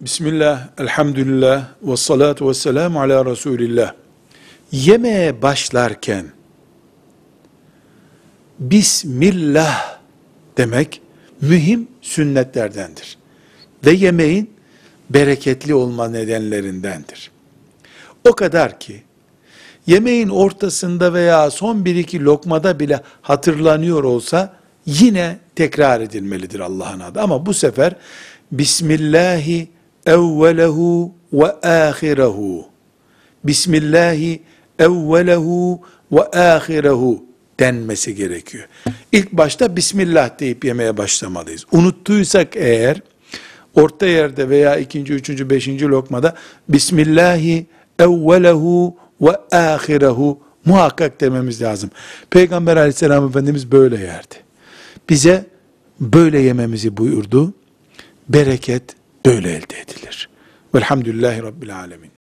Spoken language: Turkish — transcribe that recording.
Bismillah, elhamdülillah, ve salatu ve selamu ala Resulillah. Yemeğe başlarken, Bismillah demek mühim sünnetlerdendir. Ve yemeğin bereketli olma nedenlerindendir. O kadar ki, yemeğin ortasında veya son bir iki lokmada bile hatırlanıyor olsa, yine tekrar edilmelidir Allah'ın adı. Ama bu sefer, Bismillahi evvelehu ve ahirehu. Bismillahi evvelehu ve ahirehu denmesi gerekiyor. İlk başta Bismillah deyip yemeye başlamalıyız. Unuttuysak eğer, orta yerde veya ikinci, üçüncü, beşinci lokmada Bismillahi evvelehu ve ahirehu muhakkak dememiz lazım. Peygamber aleyhisselam Efendimiz böyle yerdi. Bize böyle yememizi buyurdu. Bereket böyle elde edilir. Velhamdülillahi Rabbil Alemin.